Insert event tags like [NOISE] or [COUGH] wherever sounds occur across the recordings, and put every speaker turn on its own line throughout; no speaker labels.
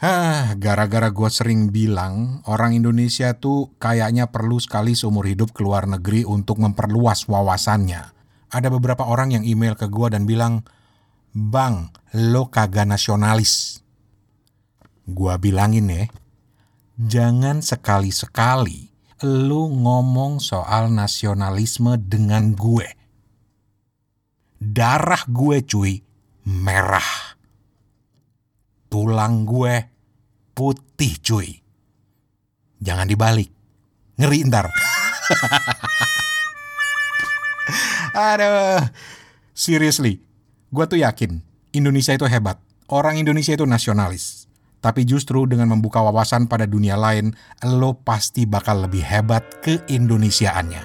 Hah, gara-gara gue sering bilang orang Indonesia tuh kayaknya perlu sekali seumur hidup ke luar negeri untuk memperluas wawasannya. Ada beberapa orang yang email ke gue dan bilang, Bang, lo kagak nasionalis. Gua bilangin ya, jangan sekali-sekali lo ngomong soal nasionalisme dengan gue. Darah gue cuy, merah. Tulang gue putih cuy. Jangan dibalik. Ngeri ntar. [LAUGHS] Aduh. Seriously. Gue tuh yakin Indonesia itu hebat. Orang Indonesia itu nasionalis. Tapi justru dengan membuka wawasan pada dunia lain, lo pasti bakal lebih hebat ke Indonesiaannya.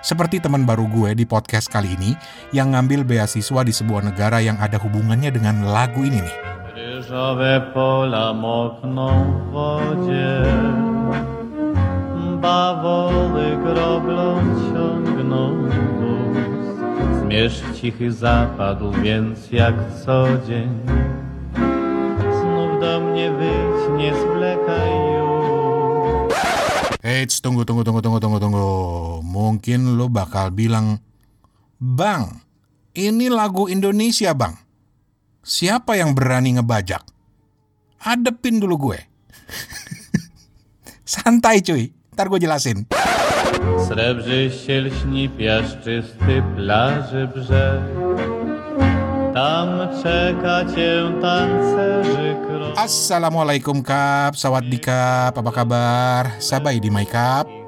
Seperti teman baru gue di podcast kali ini yang ngambil beasiswa di sebuah negara yang ada hubungannya dengan lagu ini nih.
Ryżowe pola mokną w wodzie, bawoły groblą ciągną wóz. Zmierzch cichy zapadł, więc jak co dzień znów do mnie wyjdź, nie zwlekaj już.
Eits, tunggu, tunggu, tunggu, tunggu, tunggu, tunggu. Mungkin lo bakal bilang, Bang, ini lagu Indonesia bang. Siapa yang berani ngebajak? Adepin dulu gue. [LAUGHS] Santai cuy, ntar gue jelasin.
Srebrzy się lśni piaszczysty plaży brzeg. Tam czeka cię tancerzy krok.
Assalamualaikum kap, sawadee kap, apa kabar? Sabai di my kap.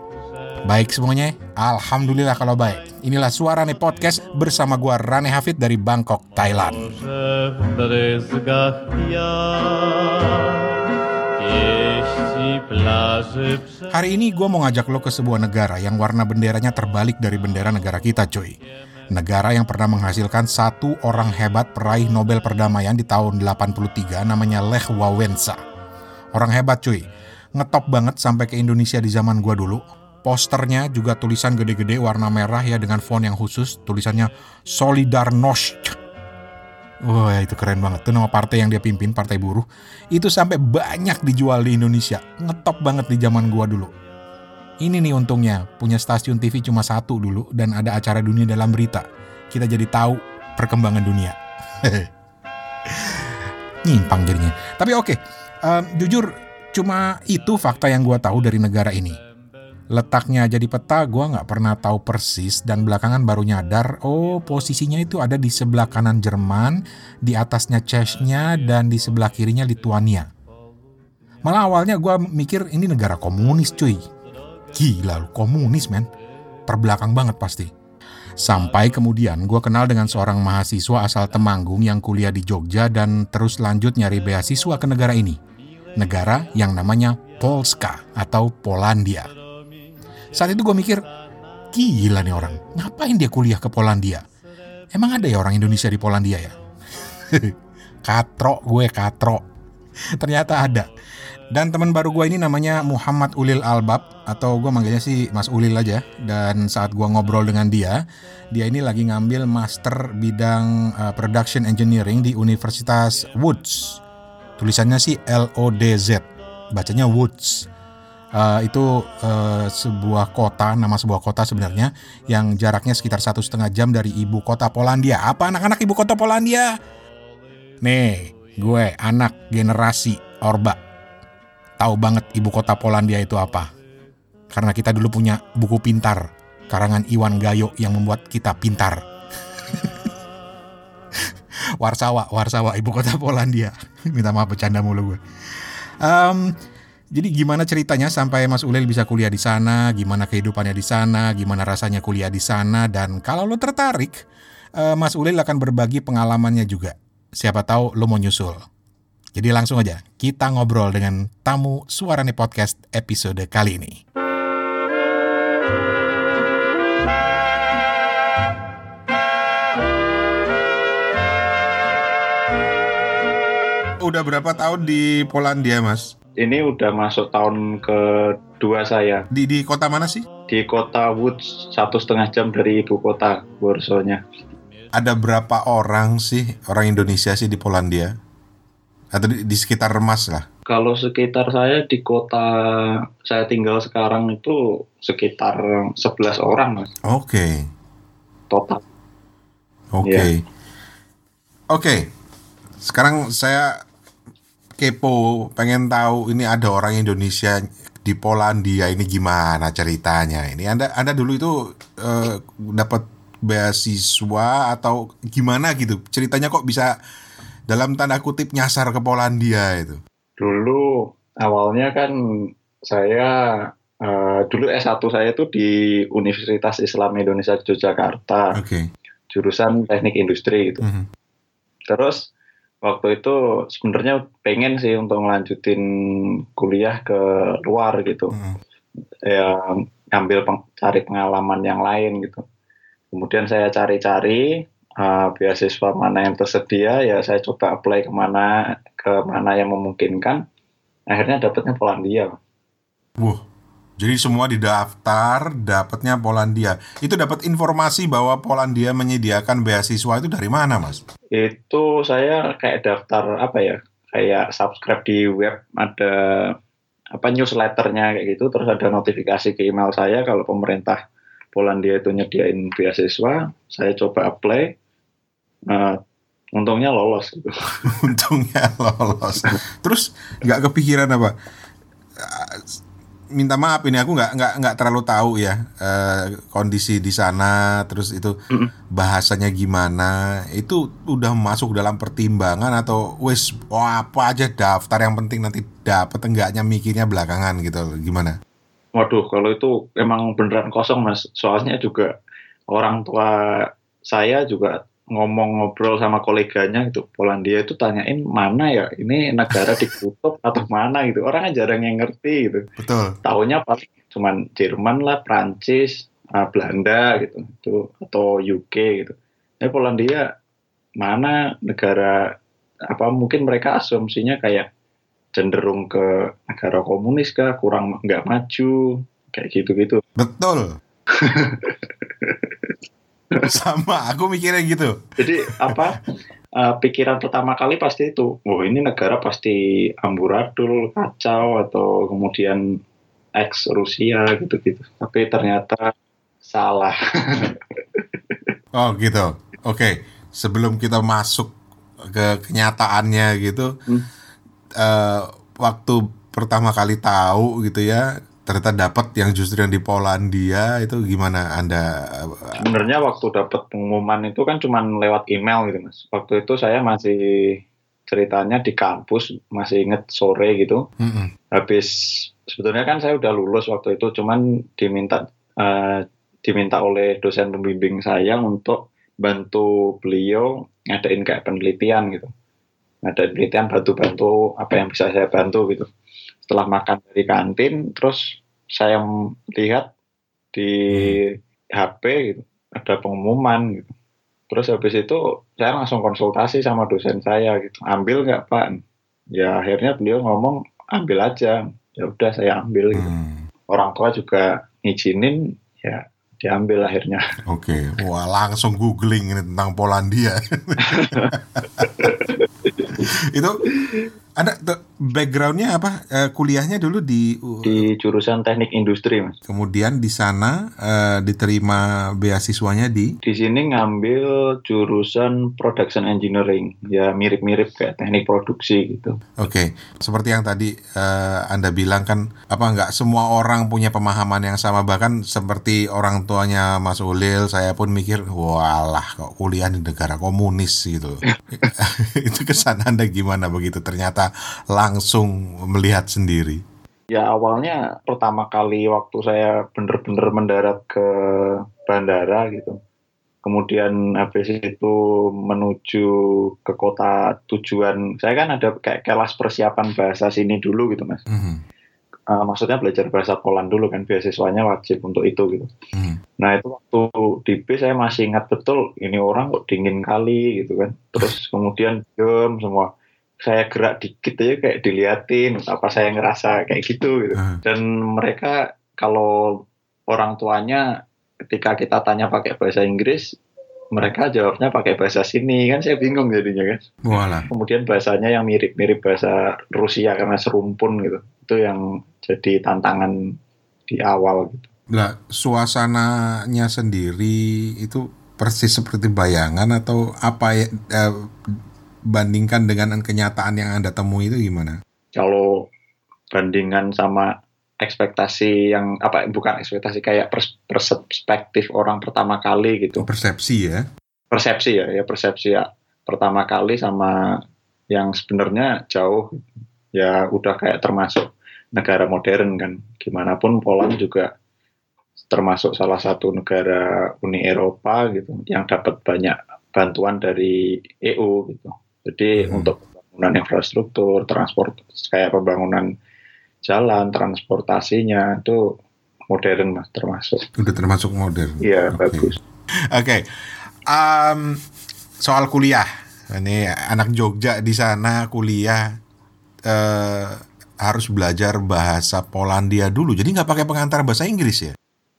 Baik semuanya? Alhamdulillah kalau baik. Inilah suara nih podcast bersama gua Rane Hafid dari Bangkok, Thailand. Hari ini gue mau ngajak lo ke sebuah negara yang warna benderanya terbalik dari bendera negara kita cuy. Negara yang pernah menghasilkan satu orang hebat peraih Nobel Perdamaian di tahun 83 namanya Lech Wałęsa. Orang hebat cuy. Ngetop banget sampai ke Indonesia di zaman gua dulu. Posternya juga tulisan gede-gede warna merah ya dengan font yang khusus. Tulisannya Solidarność. Wah itu keren banget. Itu nama partai yang dia pimpin, Partai Buruh. Itu sampai banyak dijual di Indonesia. Ngetop banget di zaman gua dulu. Ini nih untungnya, punya stasiun TV cuma satu dulu dan ada acara dunia dalam berita. Kita jadi tahu perkembangan dunia. [LAUGHS] Nyimpang jadinya. Tapi oke, em, jujur cuma itu fakta yang gua tahu dari negara ini. Letaknya aja di peta gua nggak pernah tahu persis dan belakangan baru nyadar, oh posisinya itu ada di sebelah kanan Jerman, di atasnya Chechnya dan di sebelah kirinya Lituania. Malah awalnya gua mikir ini negara komunis cuy. Gila lu, komunis men. Terbelakang banget pasti. Sampai kemudian gue kenal dengan seorang mahasiswa asal Temanggung yang kuliah di Jogja dan terus lanjut nyari beasiswa ke negara ini. Negara yang namanya Polska atau Polandia. Saat itu gue mikir, gila nih orang, ngapain dia kuliah ke Polandia? Emang ada ya orang Indonesia di Polandia ya? [LAUGHS] katro gue, katro. Ternyata ada. Dan teman baru gue ini namanya Muhammad Ulil Albab atau gue manggilnya sih Mas Ulil aja. Dan saat gue ngobrol dengan dia, dia ini lagi ngambil master bidang uh, production engineering di Universitas Woods. Tulisannya sih L O D Z, bacanya Woods. Uh, itu uh, sebuah kota, nama sebuah kota sebenarnya yang jaraknya sekitar satu setengah jam dari ibu kota Polandia. Apa anak-anak ibu kota Polandia? Nih, gue anak generasi Orba tahu banget ibu kota Polandia itu apa. Karena kita dulu punya buku pintar, karangan Iwan Gayo yang membuat kita pintar. [LAUGHS] Warsawa, Warsawa, ibu kota Polandia. [LAUGHS] Minta maaf bercanda mulu gue. Em, jadi gimana ceritanya sampai Mas Ulil bisa kuliah di sana, gimana kehidupannya di sana, gimana rasanya kuliah di sana, dan kalau lo tertarik, eh, Mas Ulil akan berbagi pengalamannya juga. Siapa tahu lo mau nyusul. Jadi langsung aja kita ngobrol dengan tamu Suarane Podcast episode kali ini. Udah berapa tahun di Polandia, Mas?
Ini udah masuk tahun kedua saya
Di di kota mana sih?
di kota Woods satu setengah jam dari ibu kota Warsonya.
Ada berapa orang sih orang Indonesia sih di Polandia? Atau di, di sekitar Mas lah?
Kalau sekitar saya di kota saya tinggal sekarang itu sekitar 11 orang mas
Oke,
total.
oke.
Iya.
Oke, sekarang saya kepo, pengen tahu ini ada orang Indonesia di Polandia ini gimana ceritanya ini? Anda Anda dulu itu eh, dapat beasiswa atau gimana gitu? Ceritanya kok bisa dalam tanda kutip nyasar ke Polandia itu?
Dulu awalnya kan saya eh, dulu S1 saya itu di Universitas Islam Indonesia Yogyakarta,
Oke.
jurusan Teknik Industri gitu.
Mhm.
Terus waktu itu sebenarnya pengen sih untuk ngelanjutin kuliah ke luar gitu.
Mhm.
Ya ngambil peng- cari pengalaman yang lain gitu. Kemudian saya cari-cari uh, beasiswa mana yang tersedia ya saya coba apply ke mana ke mana yang memungkinkan. Akhirnya dapetnya Polandia.
Wah, jadi semua didaftar, dapatnya Polandia. Itu dapat informasi bahwa Polandia menyediakan beasiswa itu dari mana, Mas?
Itu saya kayak daftar apa ya? Kayak subscribe di web ada apa newsletternya kayak gitu terus ada notifikasi ke email saya kalau pemerintah Polandia itu nyediain beasiswa saya coba apply Eh, untungnya lolos gitu. [LAUGHS]
Untungnya lolos. Terus nggak kepikiran apa? Minta maaf ini aku nggak nggak nggak terlalu tahu ya eh, kondisi di sana. Terus itu bahasanya gimana? Itu udah masuk dalam pertimbangan atau wes wah, apa aja daftar yang penting nanti dapat enggaknya mikirnya belakangan gitu. Gimana?
Waduh, kalau itu emang beneran kosong mas. Soalnya juga orang tua saya juga ngomong ngobrol sama koleganya gitu. Polandia itu tanyain mana ya ini negara di kutub atau mana gitu. Orang kan jarang yang ngerti gitu.
Betul.
Taunya paling cuman Jerman lah, Prancis, ah, Belanda gitu, itu atau UK gitu. Tapi Polandia mana negara apa mungkin mereka asumsinya kayak cenderung ke negara komunis kah, kurang nggak maju kayak gitu-gitu.
Betul. [LAUGHS] [LAUGHS] Sama, aku mikirnya gitu.
Jadi apa eh, pikiran pertama kali pasti itu, oh ini negara pasti amburadul, kacau atau kemudian ex Rusia gitu-gitu. Tapi ternyata salah. [LAUGHS]
Oh gitu. Oke, sebelum kita masuk ke kenyataannya gitu,
Hmm.
eh, waktu pertama kali tahu gitu ya, ternyata dapat yang justru yang di Polandia itu gimana Anda? eh,
Sebenarnya waktu dapat pengumuman itu kan cuman lewat email gitu mas. Waktu itu saya masih ceritanya di kampus, masih inget sore gitu.
mm-mm.
Habis sebetulnya kan saya udah lulus waktu itu, cuman diminta eh, diminta oleh dosen pembimbing saya untuk bantu beliau ngadain kayak penelitian gitu. Ngadain penelitian bantu-bantu apa yang bisa saya bantu gitu. Setelah makan dari kantin, terus saya lihat di HP gitu, ada pengumuman gitu. Terus habis itu saya langsung konsultasi sama dosen saya gitu. Ambil nggak Pak? Ya akhirnya beliau ngomong ambil aja. Ya udah saya ambil gitu.
Hmm,
Orang tua juga ngizinin ya diambil akhirnya.
Oke, wah langsung googling ini tentang Polandia. [LAUGHS] itu ada backgroundnya apa? Eh, kuliahnya dulu di,
Di jurusan teknik industri mas.
kemudian di sana eh, diterima beasiswanya di
Di sini ngambil jurusan production engineering. Ya mirip-mirip kayak teknik produksi gitu.
Oke, seperti yang tadi eh, Anda bilang kan, apa nggak semua orang punya pemahaman yang sama bahkan seperti orang tuanya Mas Ulil, saya pun mikir, walah kok kuliah di negara komunis gitu. [LAUGHS] [LAUGHS] Itu kesan Anda gimana begitu? Ternyata langsung melihat sendiri.
Ya awalnya pertama kali waktu saya bener-bener mendarat ke bandara gitu. Kemudian habis itu menuju ke kota tujuan. Saya kan ada kayak kelas persiapan bahasa sini dulu gitu mas.
Mhm,
Eh, maksudnya belajar bahasa Poland dulu kan beasiswanya wajib untuk itu gitu.
mhm.
Nah itu waktu di bis saya masih ingat betul ini orang kok dingin kali gitu kan. Terus [LAUGHS] kemudian diem semua. Saya gerak dikit aja kayak diliatin apa saya ngerasa kayak gitu gitu.
Hmm.
Dan mereka kalau orang tuanya ketika kita tanya pakai bahasa Inggris mereka jawabnya pakai bahasa sini kan saya bingung jadinya kan
Walah.
kemudian bahasanya yang mirip-mirip bahasa Rusia karena serumpun gitu itu yang jadi tantangan di awal gitu
Lah, suasananya sendiri itu persis seperti bayangan atau apa ya eh, bandingkan dengan kenyataan yang Anda temui itu gimana?
kalau bandingan sama ekspektasi yang apa bukan ekspektasi kayak pers- perspektif orang pertama kali gitu
Persepsi ya.
persepsi ya ya persepsi ya pertama kali sama yang sebenarnya jauh ya udah kayak termasuk negara modern kan gimana pun Poland juga termasuk salah satu negara Uni Eropa gitu yang dapat banyak bantuan dari EU gitu jadi
Hmm.
untuk pembangunan infrastruktur transport kayak pembangunan jalan transportasinya itu modern mas termasuk
Udah termasuk modern.
iya
Oke.
bagus
Oke. Em, soal kuliah. Ini anak Jogja di sana kuliah eh, harus belajar bahasa Polandia dulu. Jadi nggak pakai pengantar bahasa Inggris ya?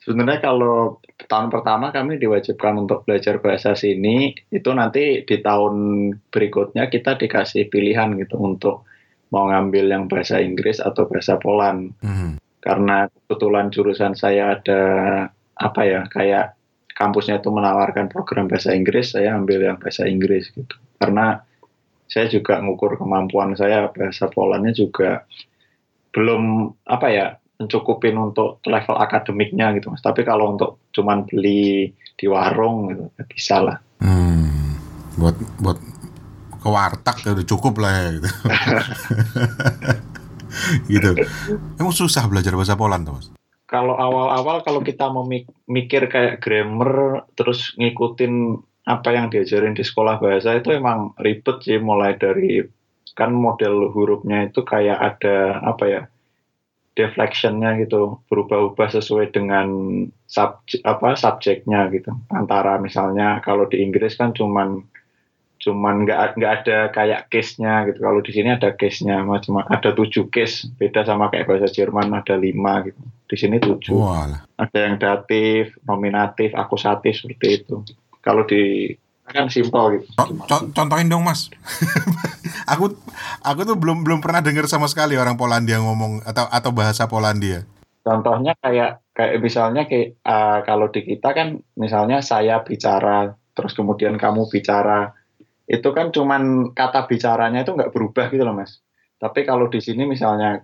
Sebenarnya kalau tahun pertama kami diwajibkan untuk belajar bahasa sini, itu nanti di tahun berikutnya kita dikasih pilihan gitu untuk mau ngambil yang bahasa Inggris atau bahasa Poland.
Hmm.
Karena kebetulan jurusan saya ada apa ya, kayak kampusnya itu menawarkan program bahasa Inggris, saya ambil yang bahasa Inggris gitu. Karena saya juga ngukur kemampuan saya bahasa Polandnya juga belum apa ya mencukupin untuk level akademiknya gitu mas. Tapi kalau untuk cuman beli di warung gitu ya bisa lah.
Hmm. Buat buat ke warteg ya udah cukup lah ya gitu. [LAUGHS] gitu. Emang susah belajar bahasa Poland tuh, Mas?
Kalau awal-awal kalau kita mau mik- mikir kayak grammar terus ngikutin apa yang diajarin di sekolah bahasa itu emang ribet sih mulai dari kan model hurufnya itu kayak ada apa ya deflectionnya gitu berubah-ubah sesuai dengan subjek apa subjeknya gitu. Antara misalnya kalau di Inggris kan cuman cuman nggak nggak ada kayak case-nya gitu. Kalau di sini ada case-nya macam ada tujuh case beda sama kayak bahasa Jerman ada lima gitu. Di sini tujuh. Ada yang datif nominatif akusatif seperti itu. Kalau di kan simpel gitu.
Co- co- contohin dong mas. [LAUGHS] Aku aku tuh belum belum pernah dengar sama sekali orang Polandia ngomong atau atau bahasa Polandia.
Contohnya kayak kayak misalnya kayak uh, kalau di kita kan misalnya saya bicara terus kemudian kamu bicara. Itu kan cuman kata bicaranya itu nggak berubah gitu loh mas. Tapi kalau di sini misalnya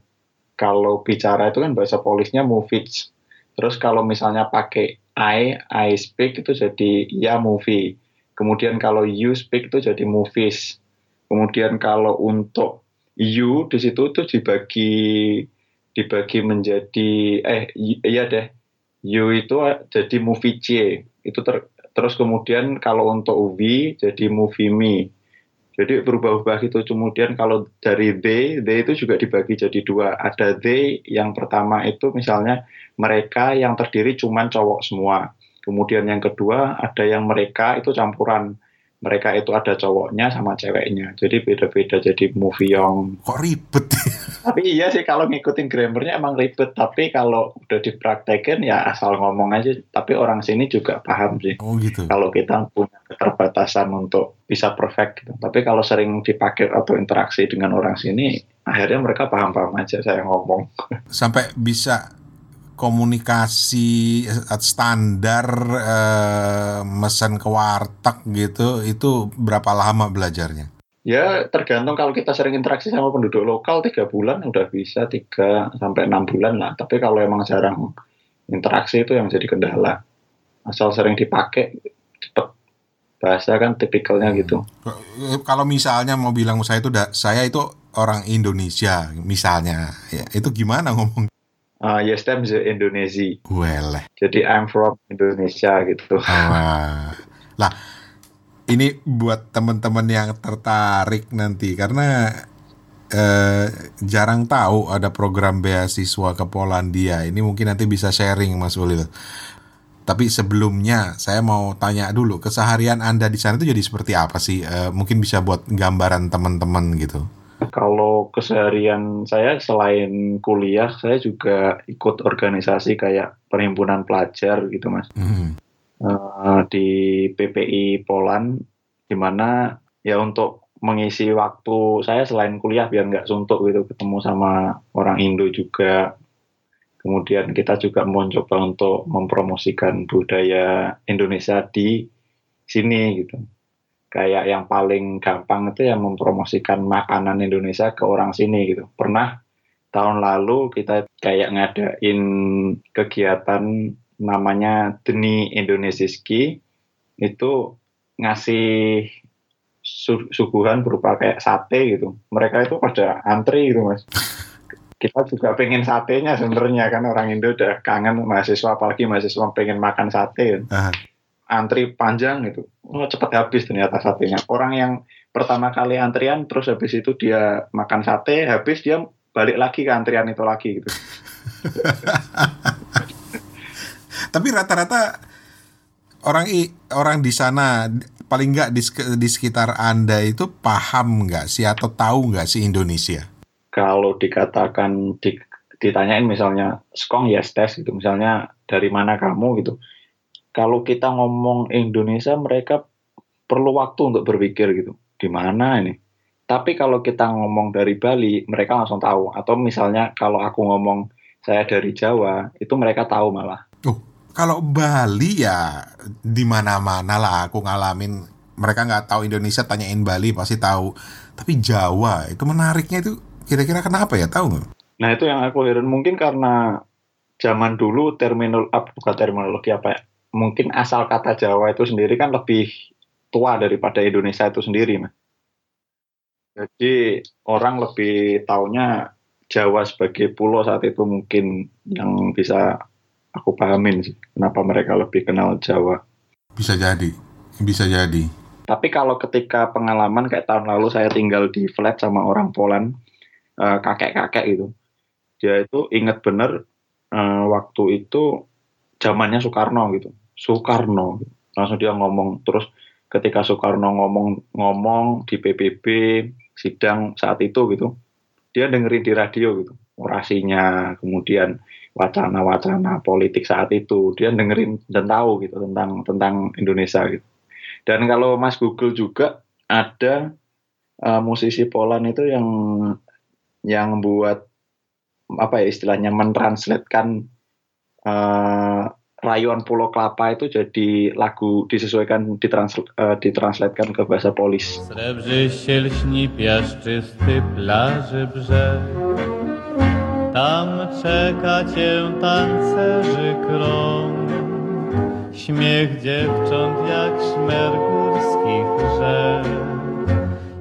kalau bicara itu kan bahasa polisnya movies terus kalau misalnya pakai I I speak itu jadi ya movie kemudian kalau you speak itu jadi movies. Kemudian kalau untuk you di situ tuh dibagi dibagi menjadi eh iya deh. You itu jadi movie C. Itu ter- terus kemudian kalau untuk we jadi movie me. Jadi berubah-ubah gitu. Kemudian kalau dari they they itu juga dibagi jadi dua. Ada they yang pertama itu misalnya mereka yang terdiri cuman cowok semua kemudian yang kedua ada yang mereka itu campuran. Mereka itu ada cowoknya sama ceweknya. Jadi beda-beda. Jadi movie yang
kok ribet? [LAUGHS]
Tapi iya sih kalau ngikutin grammarnya emang ribet. Tapi kalau udah dipraktekin ya asal ngomong aja. Tapi orang sini juga paham sih.
Oh gitu.
Kalau kita punya keterbatasan untuk bisa perfect gitu. tapi kalau sering dipakai atau interaksi dengan orang sini akhirnya mereka paham-paham aja saya ngomong. [LAUGHS]
Sampai bisa komunikasi eh, standar eh, mesen ke warteg gitu itu berapa lama belajarnya?
Ya tergantung kalau kita sering interaksi sama penduduk lokal tiga bulan udah bisa tiga sampai enam bulan lah. Tapi kalau emang jarang interaksi itu yang jadi kendala. Asal sering dipakai cepet. Bahasa kan tipikalnya gitu.
Eh, kalau misalnya mau bilang saya itu saya itu orang Indonesia misalnya. Ya itu gimana ngomong
Ah, yes, I'm the Indonesia.
well
Jadi I'm from Indonesia gitu.
Wah. Lah, ini buat teman-teman yang tertarik nanti karena eh, jarang tahu ada program beasiswa ke Polandia. Ini mungkin nanti bisa sharing Mas Ulil. Tapi sebelumnya saya mau tanya dulu keseharian Anda di sana itu jadi seperti apa sih? Eh, mungkin bisa buat gambaran teman-teman gitu.
Kalau keseharian saya selain kuliah, saya juga ikut organisasi kayak perhimpunan pelajar gitu mas.
Hmm.
eh, di PPI Poland, di mana ya untuk mengisi waktu saya selain kuliah biar nggak suntuk gitu ketemu sama orang Indo juga. Kemudian kita juga mau coba untuk mempromosikan budaya Indonesia di sini gitu. Kayak yang paling gampang itu ya mempromosikan makanan Indonesia ke orang sini gitu. Pernah tahun lalu kita kayak ngadain kegiatan namanya Deni Indonesiski itu ngasih su- suguhan berupa kayak sate gitu. Mereka itu pada antri gitu mas. Kita juga pengen satenya sebenarnya kan orang Indo udah kangen mahasiswa apalagi mahasiswa pengen makan sate.
Aha.
Antri panjang gitu. Oh, cepet habis ternyata satenya. Orang yang pertama kali antrian terus habis itu dia makan sate, habis dia balik lagi ke antrian itu lagi gitu. [LAUGHS]
Tapi rata-rata orang i- orang di sana paling nggak di, di sekitar anda itu paham nggak sih atau tahu nggak sih Indonesia?
kalau dikatakan di, ditanyain misalnya skong yes tes gitu misalnya dari mana kamu gitu kalau kita ngomong Indonesia mereka perlu waktu untuk berpikir gitu. Di mana ini? Tapi kalau kita ngomong dari Bali mereka langsung tahu. Atau misalnya kalau aku ngomong saya dari Jawa itu mereka tahu malah.
Oh, kalau Bali ya di mana-mana lah aku ngalamin. Mereka nggak tahu Indonesia tanyain Bali pasti tahu. Tapi Jawa itu menariknya itu kira-kira kenapa ya? Tahu nggak?
Nah itu yang aku heran. Mungkin karena zaman dulu terminal apa bukan terminologi apa ya mungkin asal kata Jawa itu sendiri kan lebih tua daripada Indonesia itu sendiri mas. Jadi orang lebih taunya Jawa sebagai pulau saat itu mungkin yang bisa aku pahamin sih kenapa mereka lebih kenal Jawa.
Bisa jadi, bisa jadi.
Tapi kalau ketika pengalaman kayak tahun lalu saya tinggal di flat sama orang Poland, eh, kakek-kakek itu, dia itu inget bener eh, waktu itu zamannya Soekarno gitu, Soekarno, langsung dia ngomong terus ketika Soekarno ngomong-ngomong di PBB sidang saat itu gitu, dia dengerin di radio gitu, orasinya, kemudian wacana-wacana politik saat itu, dia dengerin dan tahu gitu tentang tentang Indonesia gitu. Dan kalau Mas Google juga ada uh, musisi Poland itu yang yang buat apa ya istilahnya mentranslatekan uh, rayuan Pulau Kelapa itu jadi lagu disesuaikan ditransl, uh, ditranslatekan ke bahasa Polis.
Srebrzy się piaszczysty plaży brzeg Tam czeka cię tancerzy krąg. Śmiech dziewcząt jak szmer górskich rzek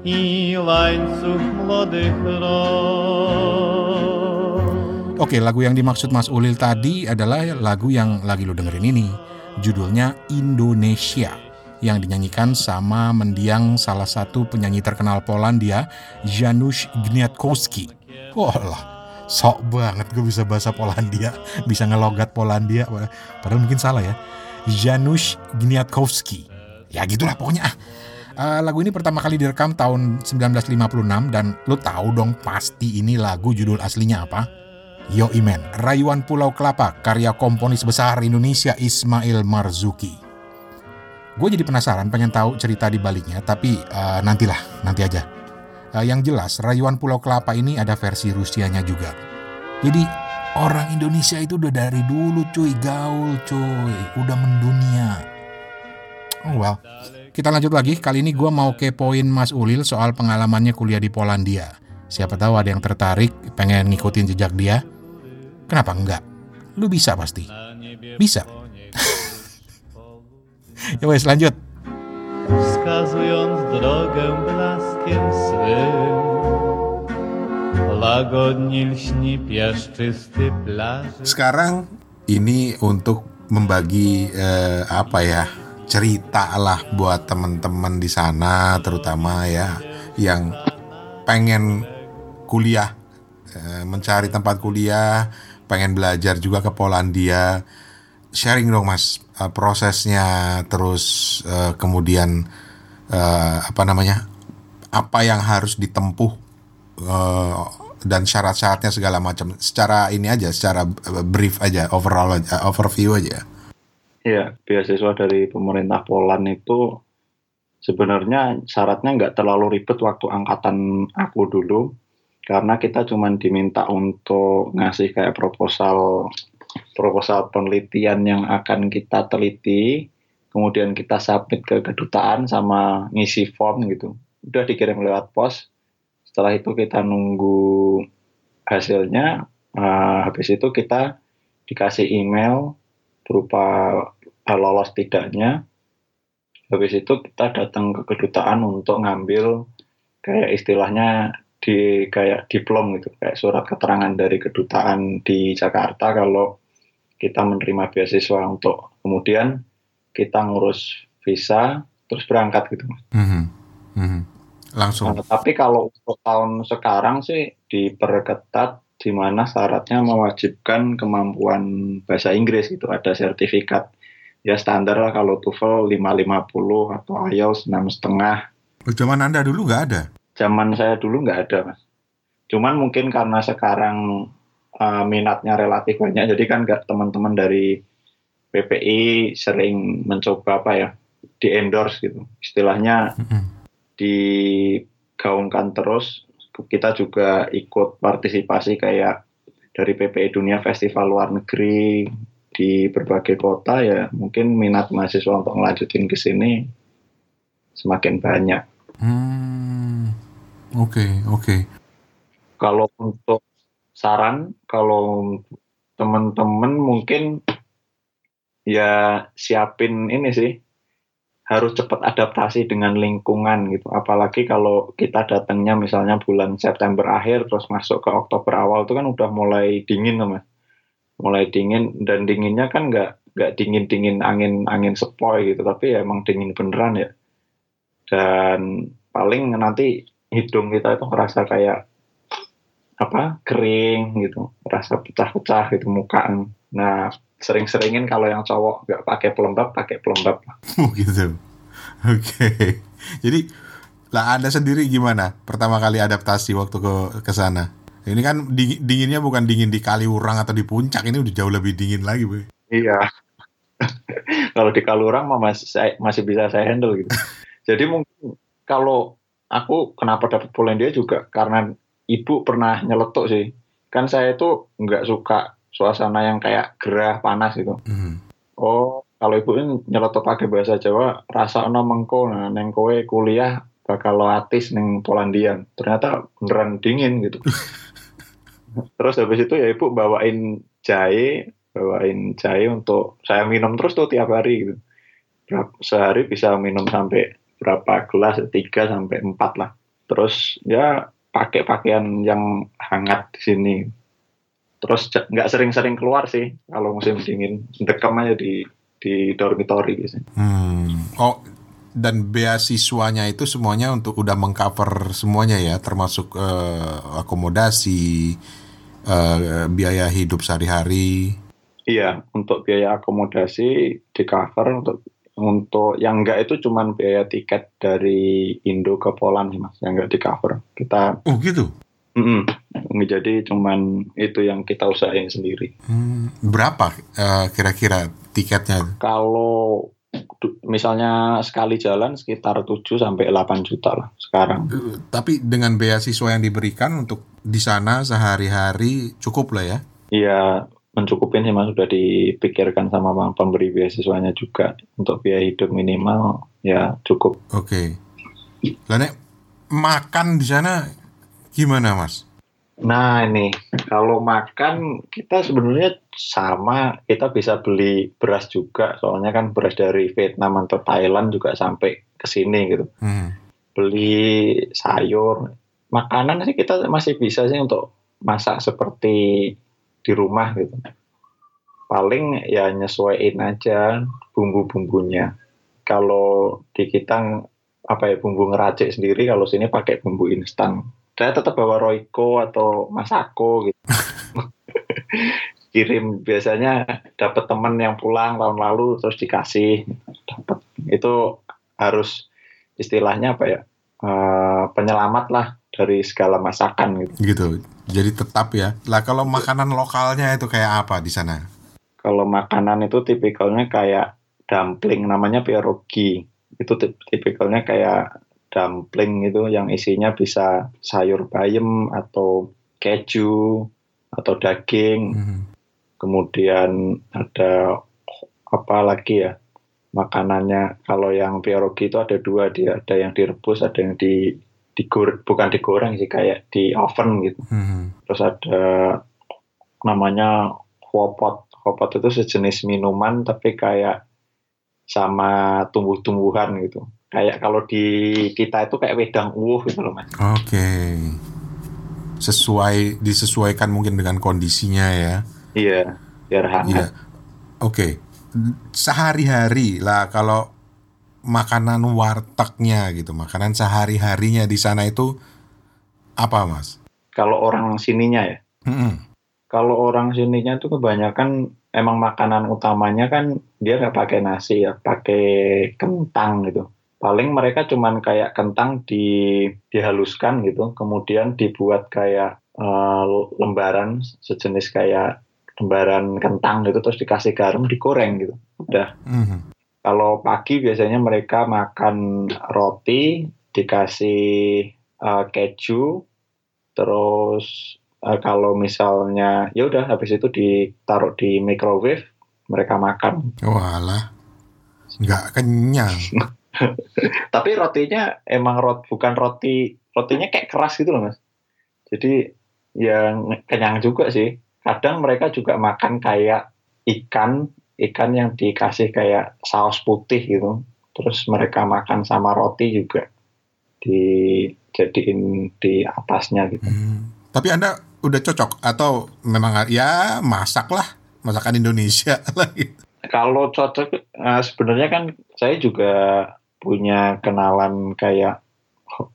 I łańcuch młodych rąk
Oke, lagu yang dimaksud Mas Ulil tadi adalah lagu yang lagi lo dengerin ini. Judulnya Indonesia yang dinyanyikan sama mendiang salah satu penyanyi terkenal Polandia, Janusz Gniatkowski. Wah lah, sok banget gue bisa bahasa Polandia, bisa ngelogat Polandia, padahal mungkin salah ya. Janusz Gniatkowski. Ya gitulah pokoknya. Uh, lagu ini pertama kali direkam tahun 1956 dan lo tahu dong pasti ini lagu judul aslinya apa? Yo Imen, Rayuan Pulau Kelapa, karya komponis besar Indonesia Ismail Marzuki. Gue jadi penasaran, pengen tahu cerita di baliknya, tapi uh, nantilah, nanti aja. Uh, yang jelas, Rayuan Pulau Kelapa ini ada versi Rusianya juga. Jadi orang Indonesia itu udah dari dulu cuy, gaul cuy, udah mendunia. Oh well, kita lanjut lagi. Kali ini gue mau kepoin Mas Ulil soal pengalamannya kuliah di Polandia. Siapa tahu ada yang tertarik, pengen ngikutin jejak dia. Kenapa enggak? Lu bisa pasti. Bisa. [LAUGHS] ya wes lanjut.
Wskazując drogę blaskiem swym Łagodnie lśni piaszczysty plaży
Sekarang ini untuk membagi eh, apa ya cerita lah buat teman-teman di sana terutama ya yang pengen kuliah eh, mencari tempat kuliah pengen belajar juga ke Polandia. Sharing dong mas eh, prosesnya terus eh, kemudian eh, apa namanya apa yang harus ditempuh eh, dan syarat-syaratnya segala macam. Secara ini aja secara brief aja overall aja overview aja.
Iya, beasiswa dari pemerintah Poland itu sebenarnya syaratnya nggak terlalu ribet waktu angkatan aku dulu karena kita cuma diminta untuk ngasih kayak proposal proposal penelitian yang akan kita teliti kemudian kita submit ke kedutaan sama ngisi form gitu. Udah dikirim lewat pos. Setelah itu kita nunggu hasilnya uh, habis itu kita dikasih email berupa uh, lolos tidaknya. Habis itu kita datang ke kedutaan untuk ngambil kayak istilahnya di kayak diplom gitu kayak surat keterangan dari kedutaan di Jakarta kalau kita menerima beasiswa untuk kemudian kita ngurus visa terus berangkat gitu
Mm -hmm. Mm -hmm. Langsung.
Nah, tapi kalau untuk tahun sekarang sih diperketat di mana syaratnya mewajibkan kemampuan bahasa Inggris itu ada sertifikat ya standar lah kalau TOEFL 550 atau IELTS enam setengah.
Oh, zaman anda dulu nggak ada?
Zaman saya dulu nggak ada mas. Cuman mungkin karena sekarang uh, minatnya relatif banyak, jadi kan nggak teman-teman dari PPI sering mencoba apa ya di endorse gitu, istilahnya digaungkan terus kita juga ikut partisipasi kayak dari PPI Dunia Festival Luar Negeri di berbagai kota ya mungkin minat mahasiswa untuk melanjutin ke sini semakin banyak.
Hmm, oke oke.
Kalau untuk saran, kalau teman-teman mungkin ya siapin ini sih harus cepat adaptasi dengan lingkungan gitu. Apalagi kalau kita datangnya misalnya bulan September akhir terus masuk ke Oktober awal itu kan udah mulai dingin teman. Mulai dingin dan dinginnya kan nggak nggak dingin dingin angin angin sepoi gitu, tapi ya emang dingin beneran ya. Dan paling nanti hidung kita itu ngerasa kayak apa kering gitu, rasa pecah-pecah gitu muka. Nah sering-seringin kalau yang cowok nggak pakai pelembab pakai pelembab [LAUGHS]
oh gitu. Oke. Okay. jadi lah anda sendiri gimana? Pertama kali adaptasi waktu ke ke sana. Ini kan dingin, dinginnya bukan dingin di Kaliurang atau di puncak ini udah jauh lebih dingin lagi bu.
Iya. [LAUGHS] Kalau di Kaliurang mah masih masih bisa saya handle gitu [LAUGHS] jadi mungkin kalau aku kenapa dapat Polandia juga karena ibu pernah nyeletuk sih kan saya itu nggak suka suasana yang kayak gerah panas gitu. Mm. Oh, kalau ibu ini nyelotok pakai bahasa Jawa, rasa ono mengko nah neng kowe kuliah bakal loatis neng Polandia. Ternyata beneran dingin gitu. [LAUGHS] terus habis itu ya ibu bawain jahe, bawain jahe untuk saya minum terus tuh tiap hari gitu. Sehari bisa minum sampai berapa gelas? Tiga sampai empat lah. Terus ya pakai pakaian yang hangat di sini terus nggak sering-sering keluar sih kalau musim dingin dekam aja di di dormitory gitu.
Hmm. Oh dan beasiswanya itu semuanya untuk udah mengcover semuanya ya termasuk uh, akomodasi uh, biaya hidup sehari-hari.
Iya untuk biaya akomodasi di cover untuk untuk yang enggak itu cuman biaya tiket dari Indo ke Poland sih mas yang enggak di cover kita.
Oh gitu.
Mm -mm. Jadi cuman itu yang kita usahain sendiri.
Hmm, berapa uh, kira-kira tiketnya?
Kalau misalnya sekali jalan sekitar 7 sampai 8 juta lah sekarang. Uh,
tapi dengan beasiswa yang diberikan untuk di sana sehari-hari cukup lah ya?
Iya, mencukupin sih mas sudah dipikirkan sama pemberi beasiswanya juga untuk biaya hidup minimal ya cukup.
Oke. Okay. Lalu makan di sana Gimana Mas?
Nah ini kalau makan kita sebenarnya sama kita bisa beli beras juga soalnya kan beras dari Vietnam atau Thailand juga sampai ke sini gitu. Hmm. Beli sayur, makanan sih kita masih bisa sih untuk masak seperti di rumah gitu. Paling ya nyesuaiin aja bumbu-bumbunya. Kalau di kita apa ya bumbu ngeracik sendiri kalau sini pakai bumbu instan saya tetap bawa Royco atau Masako gitu. [LAUGHS] Kirim biasanya dapat teman yang pulang tahun lalu terus dikasih dapat itu harus istilahnya apa ya uh, penyelamat lah dari segala masakan gitu.
Gitu. Jadi tetap ya. Lah kalau makanan lokalnya itu kayak apa di sana?
kalau makanan itu tipikalnya kayak dumpling namanya pierogi itu tip- tipikalnya kayak dumpling itu yang isinya bisa sayur bayam atau keju atau daging
Mhm.
kemudian ada apa lagi ya makanannya kalau yang pierogi itu ada dua dia ada yang direbus ada yang di digoreng bukan digoreng sih kayak di oven gitu
Mhm.
terus ada namanya hopot hopot itu sejenis minuman tapi kayak sama tumbuh-tumbuhan gitu kayak kalau di kita itu kayak wedang uwuh gitu loh mas
Oke. Sesuai disesuaikan mungkin dengan kondisinya ya.
iya biar hangat
Iya. Oke. Sehari-hari lah kalau makanan wartegnya gitu, makanan sehari-harinya di sana itu apa, Mas?
kalau orang sininya ya
Mm-mm.
kalau orang sininya tuh kebanyakan emang makanan utamanya kan dia nggak pakai nasi ya, pakai kentang gitu. Paling mereka cuman kayak kentang di dihaluskan gitu, kemudian dibuat kayak eh, lembaran sejenis kayak lembaran kentang gitu, terus dikasih garam, digoreng gitu. Udah.
Mhm.
Kalau pagi biasanya mereka makan roti, dikasih eh, keju, terus eh, kalau misalnya ya udah habis itu ditaruh di microwave, mereka makan.
Walah. Nggak kenyang. [LAUGHS]
Tapi rotinya emang rot bukan roti, rotinya kayak keras gitu loh mas. Jadi yang kenyang juga sih. Kadang mereka juga makan kayak ikan, ikan yang dikasih kayak saus putih gitu. Terus mereka makan sama roti juga dijadiin di atasnya gitu.
Hmm. Tapi Anda udah cocok atau memang ya masak lah, masakan Indonesia [LAUGHS] lah gitu.
Kalau cocok, eh, sebenarnya kan saya juga punya kenalan kayak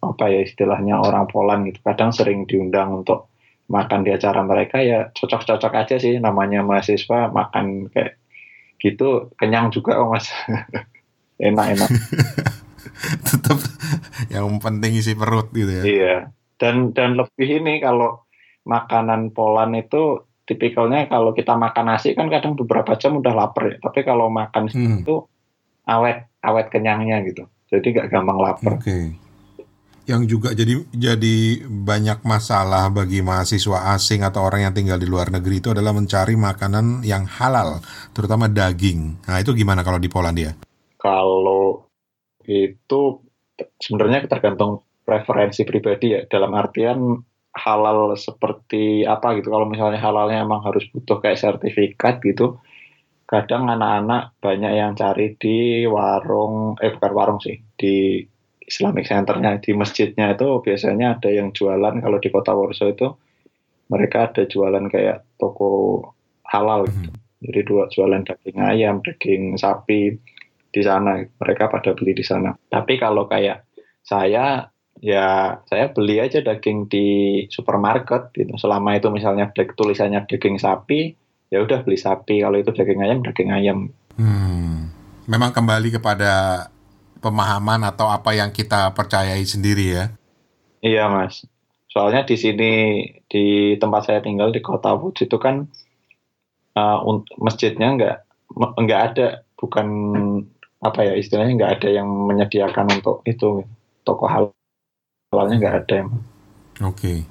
apa ya istilahnya orang Poland gitu. Kadang sering diundang untuk makan di acara mereka ya cocok-cocok aja sih namanya mahasiswa makan kayak gitu kenyang juga oh mas [LAUGHS] enak-enak [LAUGHS]
Tetap yang penting isi perut gitu ya.
iya dan dan lebih ini kalau makanan Poland itu tipikalnya kalau kita makan nasi kan kadang beberapa jam udah lapar ya tapi kalau makan
Hmm.
itu awet awet kenyangnya gitu jadi nggak gampang lapar
Oke. Yang juga jadi jadi banyak masalah bagi mahasiswa asing atau orang yang tinggal di luar negeri itu adalah mencari makanan yang halal, terutama daging. Nah, itu gimana kalau di Polandia?
kalau itu sebenarnya tergantung preferensi pribadi ya dalam artian halal seperti apa gitu kalau misalnya halalnya emang harus butuh kayak sertifikat gitu kadang anak-anak banyak yang cari di warung eh bukan warung sih di Islamic Centernya di masjidnya itu biasanya ada yang jualan kalau di kota Warsaw itu mereka ada jualan kayak toko halal gitu. Jadi dua jualan daging ayam, daging sapi di sana. Mereka pada beli di sana. Tapi kalau kayak saya ya saya beli aja daging di supermarket gitu. Selama itu misalnya tulisannya daging sapi, ya udah beli sapi. Kalau itu daging ayam, daging ayam.
Hmm. Memang kembali kepada pemahaman atau apa yang kita percayai sendiri ya.
Iya mas. Soalnya di sini di tempat saya tinggal di kota Woods itu kan uh, masjidnya nggak nggak ada bukan apa ya istilahnya nggak ada yang menyediakan untuk itu toko hal- halalnya nggak ada yang
Oke.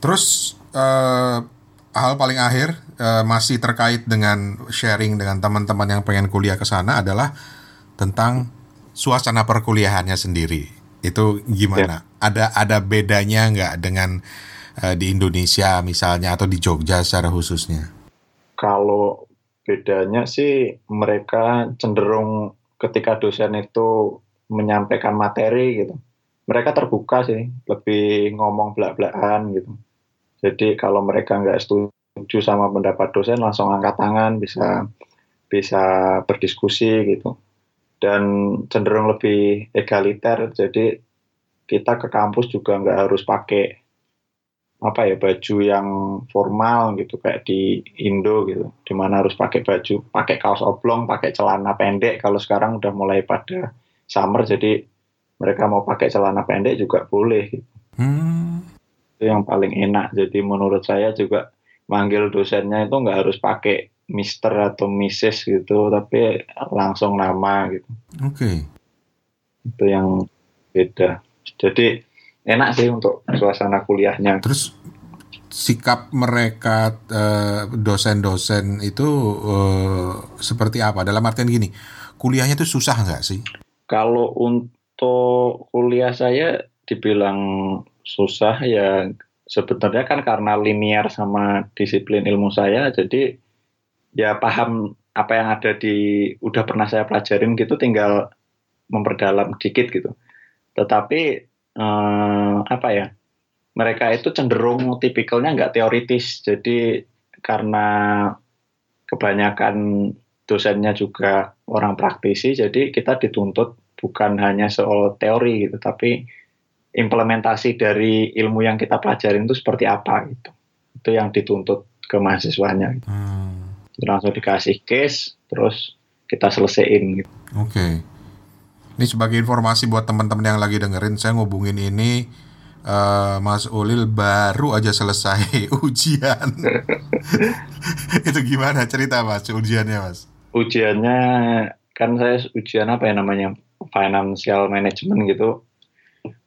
Terus eh, hal paling akhir eh, masih terkait dengan sharing dengan teman-teman yang pengen kuliah ke sana adalah tentang suasana perkuliahannya sendiri. Itu gimana? Ada ada bedanya nggak dengan eh, di Indonesia misalnya atau di Jogja secara khususnya?
kalau bedanya sih mereka cenderung ketika dosen itu menyampaikan materi gitu mereka terbuka sih lebih ngomong belak-belakan gitu jadi kalau mereka nggak setuju sama pendapat dosen langsung angkat tangan bisa bisa berdiskusi gitu dan cenderung lebih egaliter. Jadi kita ke kampus juga nggak harus pakai apa ya baju yang formal gitu kayak di Indo gitu. Di mana harus pakai baju pakai kaos oblong pakai celana pendek. Kalau sekarang udah mulai pada summer jadi mereka mau pakai celana pendek juga boleh gitu.
Hmm,
itu yang paling enak. Jadi menurut saya juga manggil dosennya itu nggak harus pakai Mister atau Mrs gitu, tapi langsung nama gitu.
Oke.
Itu yang beda. Jadi enak sih untuk suasana kuliahnya.
Terus sikap mereka eh, dosen-dosen itu eh, seperti apa? Dalam artian gini, kuliahnya itu susah nggak sih?
Kalau untuk kuliah saya dibilang susah ya sebenarnya kan karena linear sama disiplin ilmu saya jadi ya paham apa yang ada di udah pernah saya pelajarin gitu tinggal memperdalam dikit gitu. Tetapi eh, apa ya? Mereka itu cenderung tipikalnya nggak teoritis. Jadi karena kebanyakan dosennya juga orang praktisi, jadi kita dituntut bukan hanya soal teori gitu, tapi implementasi dari ilmu yang kita pelajarin itu seperti apa gitu. Itu yang dituntut ke mahasiswanya. Gitu.
Hmm,
Langsung dikasih case, terus kita selesaiin gitu.
Oke. Ini sebagai informasi buat teman-teman yang lagi dengerin, saya ngubungin ini eh, Mas Ulil baru aja selesai [LAUGHS] ujian. [LAUGHS] itu gimana cerita Mas ujiannya Mas?
Ujiannya kan saya ujian apa ya namanya financial management gitu.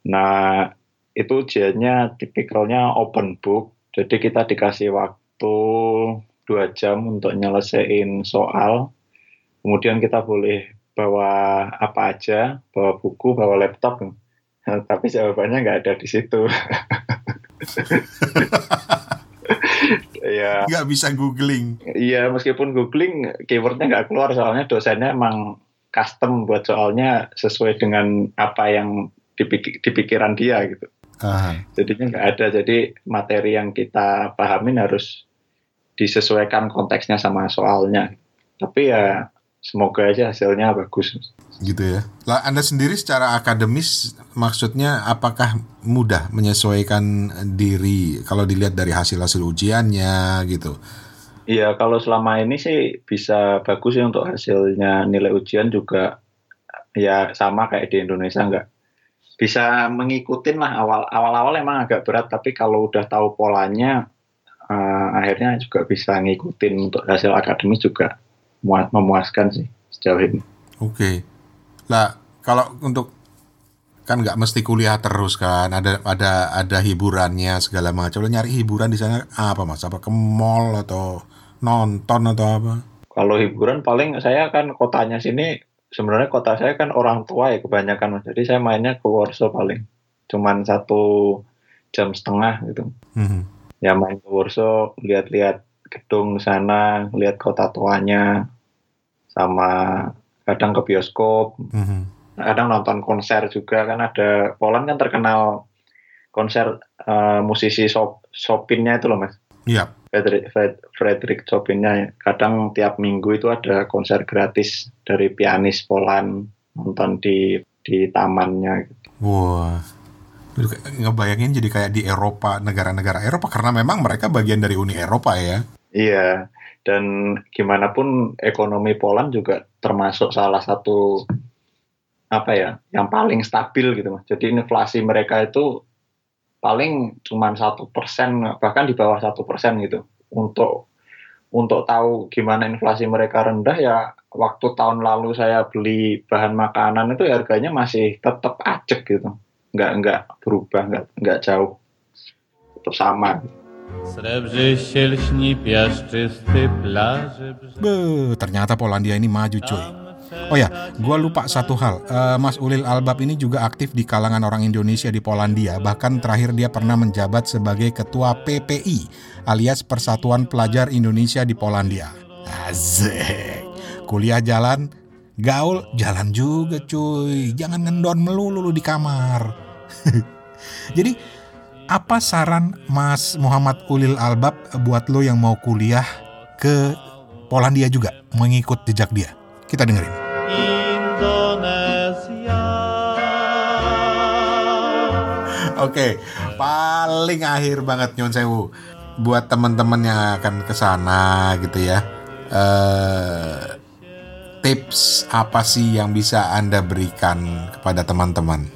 Nah itu ujiannya tipikalnya open book. Jadi kita dikasih waktu dua jam untuk nyelesain soal. Kemudian kita boleh bawa apa aja, bawa buku, bawa laptop. Nah, [LAUGHS] tapi jawabannya nggak ada di situ. [LAUGHS] ya,
Nggak bisa googling.
iya meskipun googling keywordnya nggak keluar soalnya dosennya emang custom buat soalnya sesuai dengan apa yang dipik- di pikiran dia gitu.
Aha.
Jadinya nggak ada. Jadi materi yang kita pahamin harus disesuaikan konteksnya sama soalnya. Tapi ya semoga aja hasilnya bagus.
gitu ya. Lah Anda sendiri secara akademis maksudnya apakah mudah menyesuaikan diri kalau dilihat dari hasil-hasil ujiannya gitu.
Iya, kalau selama ini sih bisa bagus ya untuk hasilnya nilai ujian juga ya sama kayak di Indonesia nggak bisa mengikutin lah awal awal-awal emang agak berat tapi kalau udah tahu polanya eh, akhirnya juga bisa ngikutin untuk hasil akademis juga mua- memuaskan sih sejauh ini.
Oke. Lah kalau untuk kan nggak mesti kuliah terus kan ada ada ada hiburannya segala macam. Lo nyari hiburan di sana apa mas? Apa ke mall atau nonton atau apa?
Kalau hiburan paling saya kan kotanya sini sebenarnya kota saya kan orang tua ya kebanyakan Mas. Jadi saya mainnya ke Warsaw paling cuman satu jam setengah gitu.
Mhm.
Ya main ke Warsaw, lihat-lihat gedung sana, lihat kota tuanya, sama kadang ke bioskop,
Mhm.
kadang nonton konser juga kan ada Poland kan terkenal konser eh, musisi Chop- Chopinnya itu loh mas.
Iya.
Frederick, Fred- Frederick Chopinnya kadang tiap minggu itu ada konser gratis dari pianis Poland nonton di di tamannya gitu.
Wah. Kayak Ngebayangin jadi kayak di Eropa, negara-negara Eropa karena memang mereka bagian dari Uni Eropa ya.
Iya, dan gimana pun ekonomi Poland juga termasuk salah satu apa ya, yang paling stabil gitu mas. Jadi inflasi mereka itu paling cuma satu persen, bahkan di bawah satu persen gitu. Untuk untuk tahu gimana inflasi mereka rendah ya, waktu tahun lalu saya beli bahan makanan itu harganya masih tetap ajek gitu, nggak nggak berubah, nggak nggak jauh, tetap sama.
Beuh, ternyata Polandia ini maju cuy. Oh ya, gua lupa satu hal. Eh, Mas Ulil Albab ini juga aktif di kalangan orang Indonesia di Polandia. Bahkan terakhir dia pernah menjabat sebagai ketua PPI alias Persatuan Pelajar Indonesia di Polandia. Asik. Kuliah jalan, gaul jalan juga cuy. Jangan ngendon melulu lu di kamar. Jadi apa saran Mas Muhammad Ulil Albab buat lo yang mau kuliah ke Polandia juga mengikut jejak dia? Kita dengerin. Oke, paling akhir banget Nyon Sewu buat teman-teman yang akan ke sana gitu ya. Eh tips apa sih yang bisa Anda berikan kepada teman-teman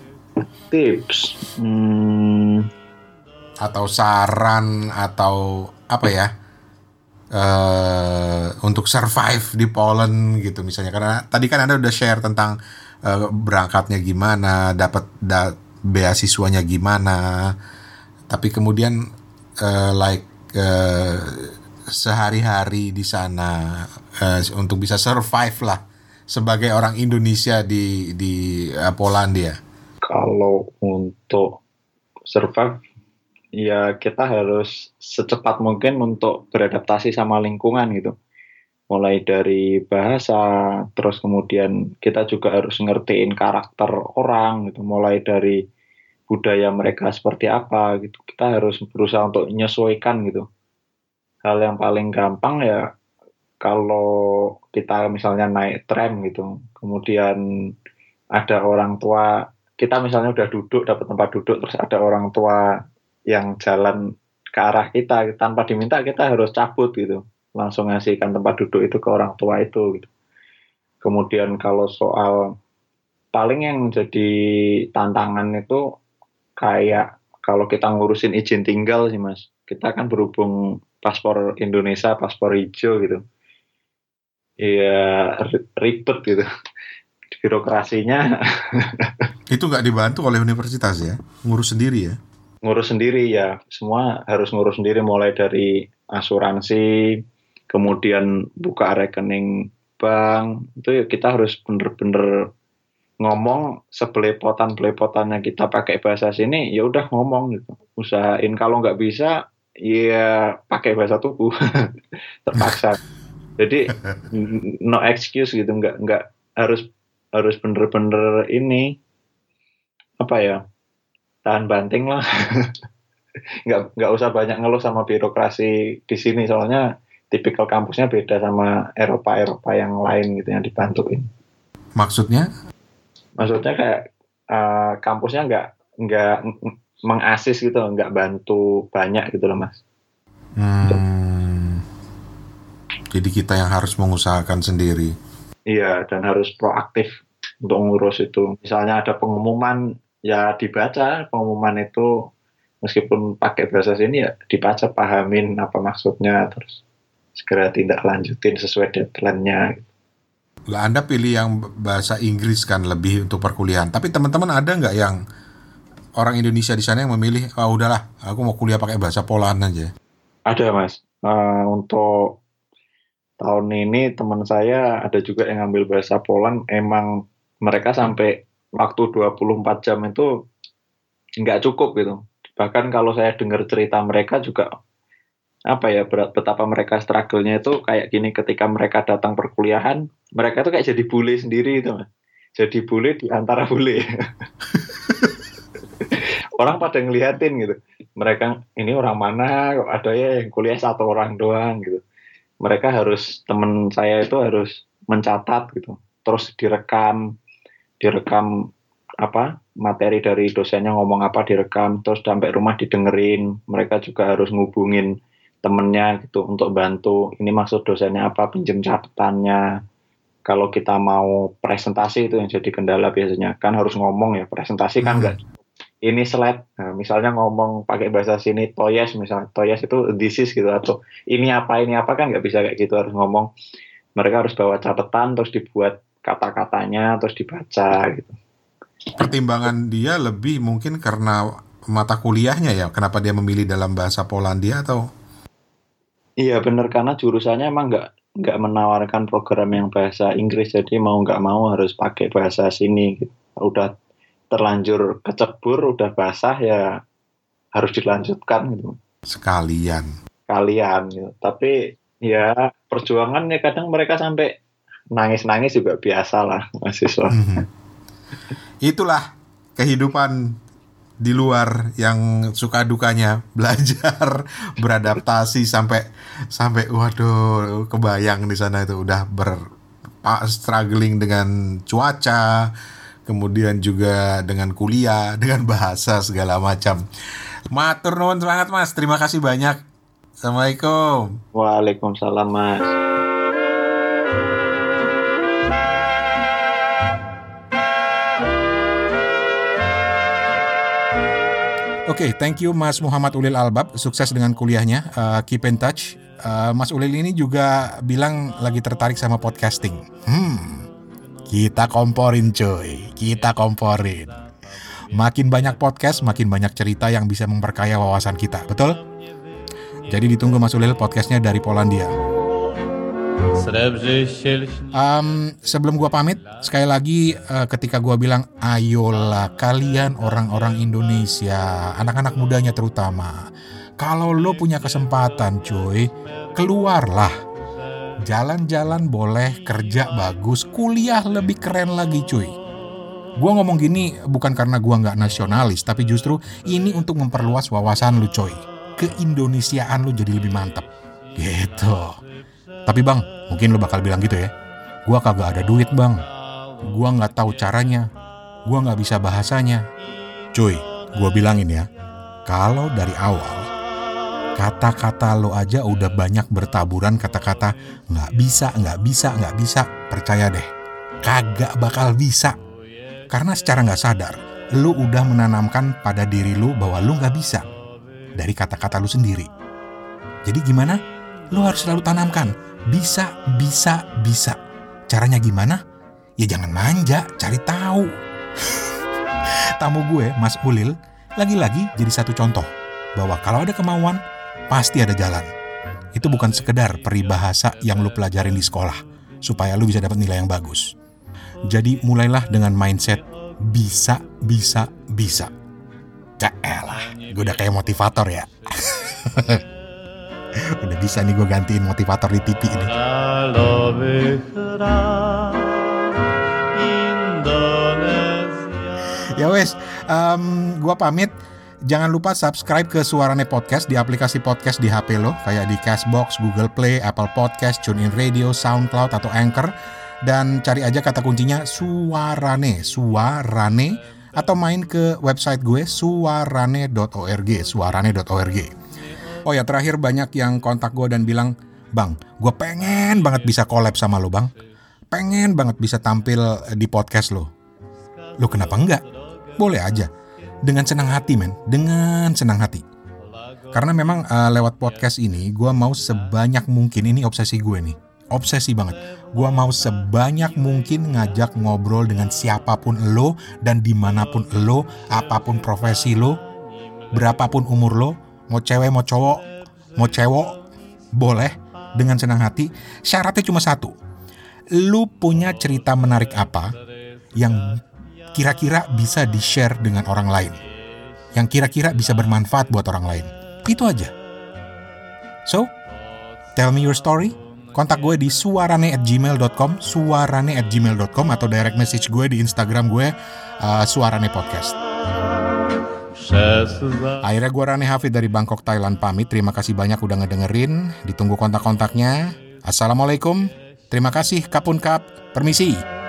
Tips, hmm,
atau saran atau apa ya? uh, untuk survive di Poland gitu misalnya. Karena tadi kan anda udah share tentang uh, berangkatnya gimana dapat da beasiswanya gimana. Tapi kemudian uh, like uh, sehari-hari di sana uh, untuk bisa survive lah sebagai orang Indonesia di di uh, Polandia
kalau untuk survive ya kita harus secepat mungkin untuk beradaptasi sama lingkungan gitu. Mulai dari bahasa, terus kemudian kita juga harus ngertiin karakter orang gitu. Mulai dari budaya mereka seperti apa gitu. Kita harus berusaha untuk menyesuaikan gitu. Hal yang paling gampang ya kalau kita misalnya naik tram gitu, kemudian ada orang tua, kita misalnya udah duduk dapat tempat duduk terus ada orang tua yang jalan ke arah kita tanpa diminta kita harus cabut gitu. Langsung ngasihkan tempat duduk itu ke orang tua itu gitu. kemudian kalau soal paling yang jadi tantangan itu kayak kalau kita ngurusin izin tinggal sih mas. Kita kan berhubung paspor Indonesia paspor hijau gitu. Ya ribet gitu birokrasinya. [LAUGHS]
Itu nggak dibantu oleh universitas ya? Ngurus sendiri ya?
Ngurus sendiri ya. Semua harus ngurus sendiri mulai dari asuransi kemudian buka rekening bank. Itu ya kita harus bener-bener ngomong sebelepotan belepotannya kita pakai bahasa sini ya udah ngomong gitu. Usahain. Kalau nggak bisa ya pakai bahasa tubuh. [LAUGHS] Terpaksa. [LAUGHS] Jadi no excuse gitu. Nggak nggak harus harus bener-bener ini apa ya tahan banting lah. [LAUGHS] Nggak nggak usah banyak ngeluh sama birokrasi di sini soalnya tipikal kampusnya beda sama Eropa Eropa yang lain gitu yang dibantuin.
Maksudnya?
Maksudnya kayak uh, kampusnya nggak nggak mengasis gitu nggak bantu banyak gitu loh mas.
Hmm, jadi kita yang harus mengusahakan sendiri
iya dan harus proaktif untuk ngurus itu misalnya ada pengumuman ya dibaca pengumuman itu meskipun pakai bahasa sini ya dibaca pahamin apa maksudnya terus segera tindak lanjutin sesuai deadline-nya.
Lah Anda pilih yang bahasa Inggris kan lebih untuk perkuliahan. Tapi teman-teman ada nggak yang orang Indonesia di sana yang memilih, ah oh, udahlah, aku mau kuliah pakai bahasa Poland aja.
Ada mas. Uh, untuk tahun ini teman saya ada juga yang ngambil bahasa Poland. Emang mereka sampai waktu 24 jam itu nggak cukup gitu. Bahkan kalau saya dengar cerita mereka juga apa ya betapa mereka struggle-nya itu kayak gini ketika mereka datang perkuliahan, mereka tuh kayak jadi bule sendiri itu. Jadi bule di antara bule. [LAUGHS] orang pada ngeliatin gitu. Mereka ini orang mana kok ada ya yang kuliah satu orang doang gitu. Mereka harus temen saya itu harus mencatat gitu. Terus direkam direkam apa materi dari dosennya ngomong apa direkam terus sampai rumah didengerin mereka juga harus ngubungin temennya gitu untuk bantu ini maksud dosennya apa pinjem catatannya kalau kita mau presentasi itu yang jadi kendala biasanya kan harus ngomong ya presentasi kan enggak hmm. Ini slide nah, misalnya ngomong pakai bahasa sini toyes misalnya toyes itu this is gitu atau ini apa ini apa kan nggak bisa kayak gitu harus ngomong mereka harus bawa catatan terus dibuat kata-katanya terus dibaca gitu.
Pertimbangan dia lebih mungkin karena mata kuliahnya ya, kenapa dia memilih dalam bahasa Polandia atau?
Iya benar karena jurusannya emang nggak nggak menawarkan program yang bahasa Inggris jadi mau nggak mau harus pakai bahasa sini. Gitu. Udah terlanjur kecebur, udah basah ya harus dilanjutkan gitu.
Sekalian.
Kalian gitu. Tapi ya perjuangan ya kadang mereka sampai nangis-nangis juga biasa lah mahasiswa. Mhm.
Itulah kehidupan di luar yang suka dukanya [LAUGHS] belajar beradaptasi sampai sampai waduh kebayang di sana itu udah ber struggling dengan cuaca kemudian juga dengan kuliah [LAUGHS] dengan bahasa segala macam matur nuwun semangat mas terima kasih banyak assalamualaikum
waalaikumsalam mas
Oke, okay, thank you Mas Muhammad Ulil Albab. Sukses dengan kuliahnya. Uh, keep in touch. uh, Mas Ulil ini juga bilang lagi tertarik sama podcasting. Hmm, kita komporin cuy, kita komporin. Makin banyak podcast, makin banyak cerita yang bisa memperkaya wawasan kita, betul? Jadi ditunggu Mas Ulil podcastnya dari Polandia. Um, sebelum gua pamit, sekali lagi uh, ketika gua bilang, ayolah kalian orang-orang Indonesia, anak-anak mudanya terutama, kalau lo punya kesempatan cuy, keluarlah. Jalan-jalan boleh, kerja bagus, kuliah lebih keren lagi cuy. Gua ngomong gini bukan karena gua nggak nasionalis, tapi justru ini untuk memperluas wawasan lu coy. Keindonesiaan lu jadi lebih mantep. Gitu. Tapi bang, mungkin lo bakal bilang gitu ya. Gua kagak ada duit bang. Gua nggak tahu caranya. Gua nggak bisa bahasanya. Cuy, gua bilangin ya. Kalau dari awal kata-kata lo aja udah banyak bertaburan kata-kata nggak bisa, nggak bisa, nggak bisa. Percaya deh, kagak bakal bisa. Karena secara nggak sadar, lo udah menanamkan pada diri lo bahwa lo nggak bisa dari kata-kata lo sendiri. Jadi gimana? Lo harus selalu tanamkan bisa, bisa, bisa. Caranya gimana? Ya jangan manja, cari tahu. [LAUGHS] Tamu gue, Mas Ulil, lagi-lagi jadi satu contoh bahwa kalau ada kemauan, pasti ada jalan. Itu bukan sekedar peribahasa yang lu pelajarin di sekolah, supaya lu bisa dapat nilai yang bagus. Jadi mulailah dengan mindset bisa, bisa, bisa. Caelah, gue udah kayak motivator ya. [LAUGHS] Udah bisa nih gue gantiin motivator di TV ini. Ya wes, um, gue pamit. Jangan lupa subscribe ke Suarane Podcast di aplikasi podcast di HP lo, kayak di Cashbox, Google Play, Apple Podcast, TuneIn Radio, SoundCloud, atau Anchor. Dan cari aja kata kuncinya Suarane, Suarane, atau main ke website gue suarane.org, suarane.org. Oh ya terakhir banyak yang kontak gue dan bilang, Bang, gue pengen banget bisa collab sama lo bang. Pengen banget bisa tampil di podcast lo. Lo kenapa enggak? Boleh aja. Dengan senang hati men, dengan senang hati. Karena memang uh, lewat podcast ini gue mau sebanyak mungkin, ini obsesi gue nih. Obsesi banget. Gue mau sebanyak mungkin ngajak ngobrol dengan siapa pun lo dan di mana pun lo, apa pun profesi lo, berapapun umur lo, mau cewek mau cowok mau cewek boleh dengan senang hati. Syaratnya cuma satu. Lu punya cerita menarik apa yang kira-kira bisa di-share dengan orang lain? Yang kira-kira bisa bermanfaat buat orang lain? Itu aja. So tell me your story kontak gue di suarane at gmail.com suarane at gmail.com atau direct message gue di instagram gue uh, suarane podcast Akhirnya gue Rane Hafid dari Bangkok, Thailand pamit. Terima kasih banyak udah ngedengerin. Ditunggu kontak-kontaknya. Assalamualaikum. Terima kasih Kapun Kap. Permisi.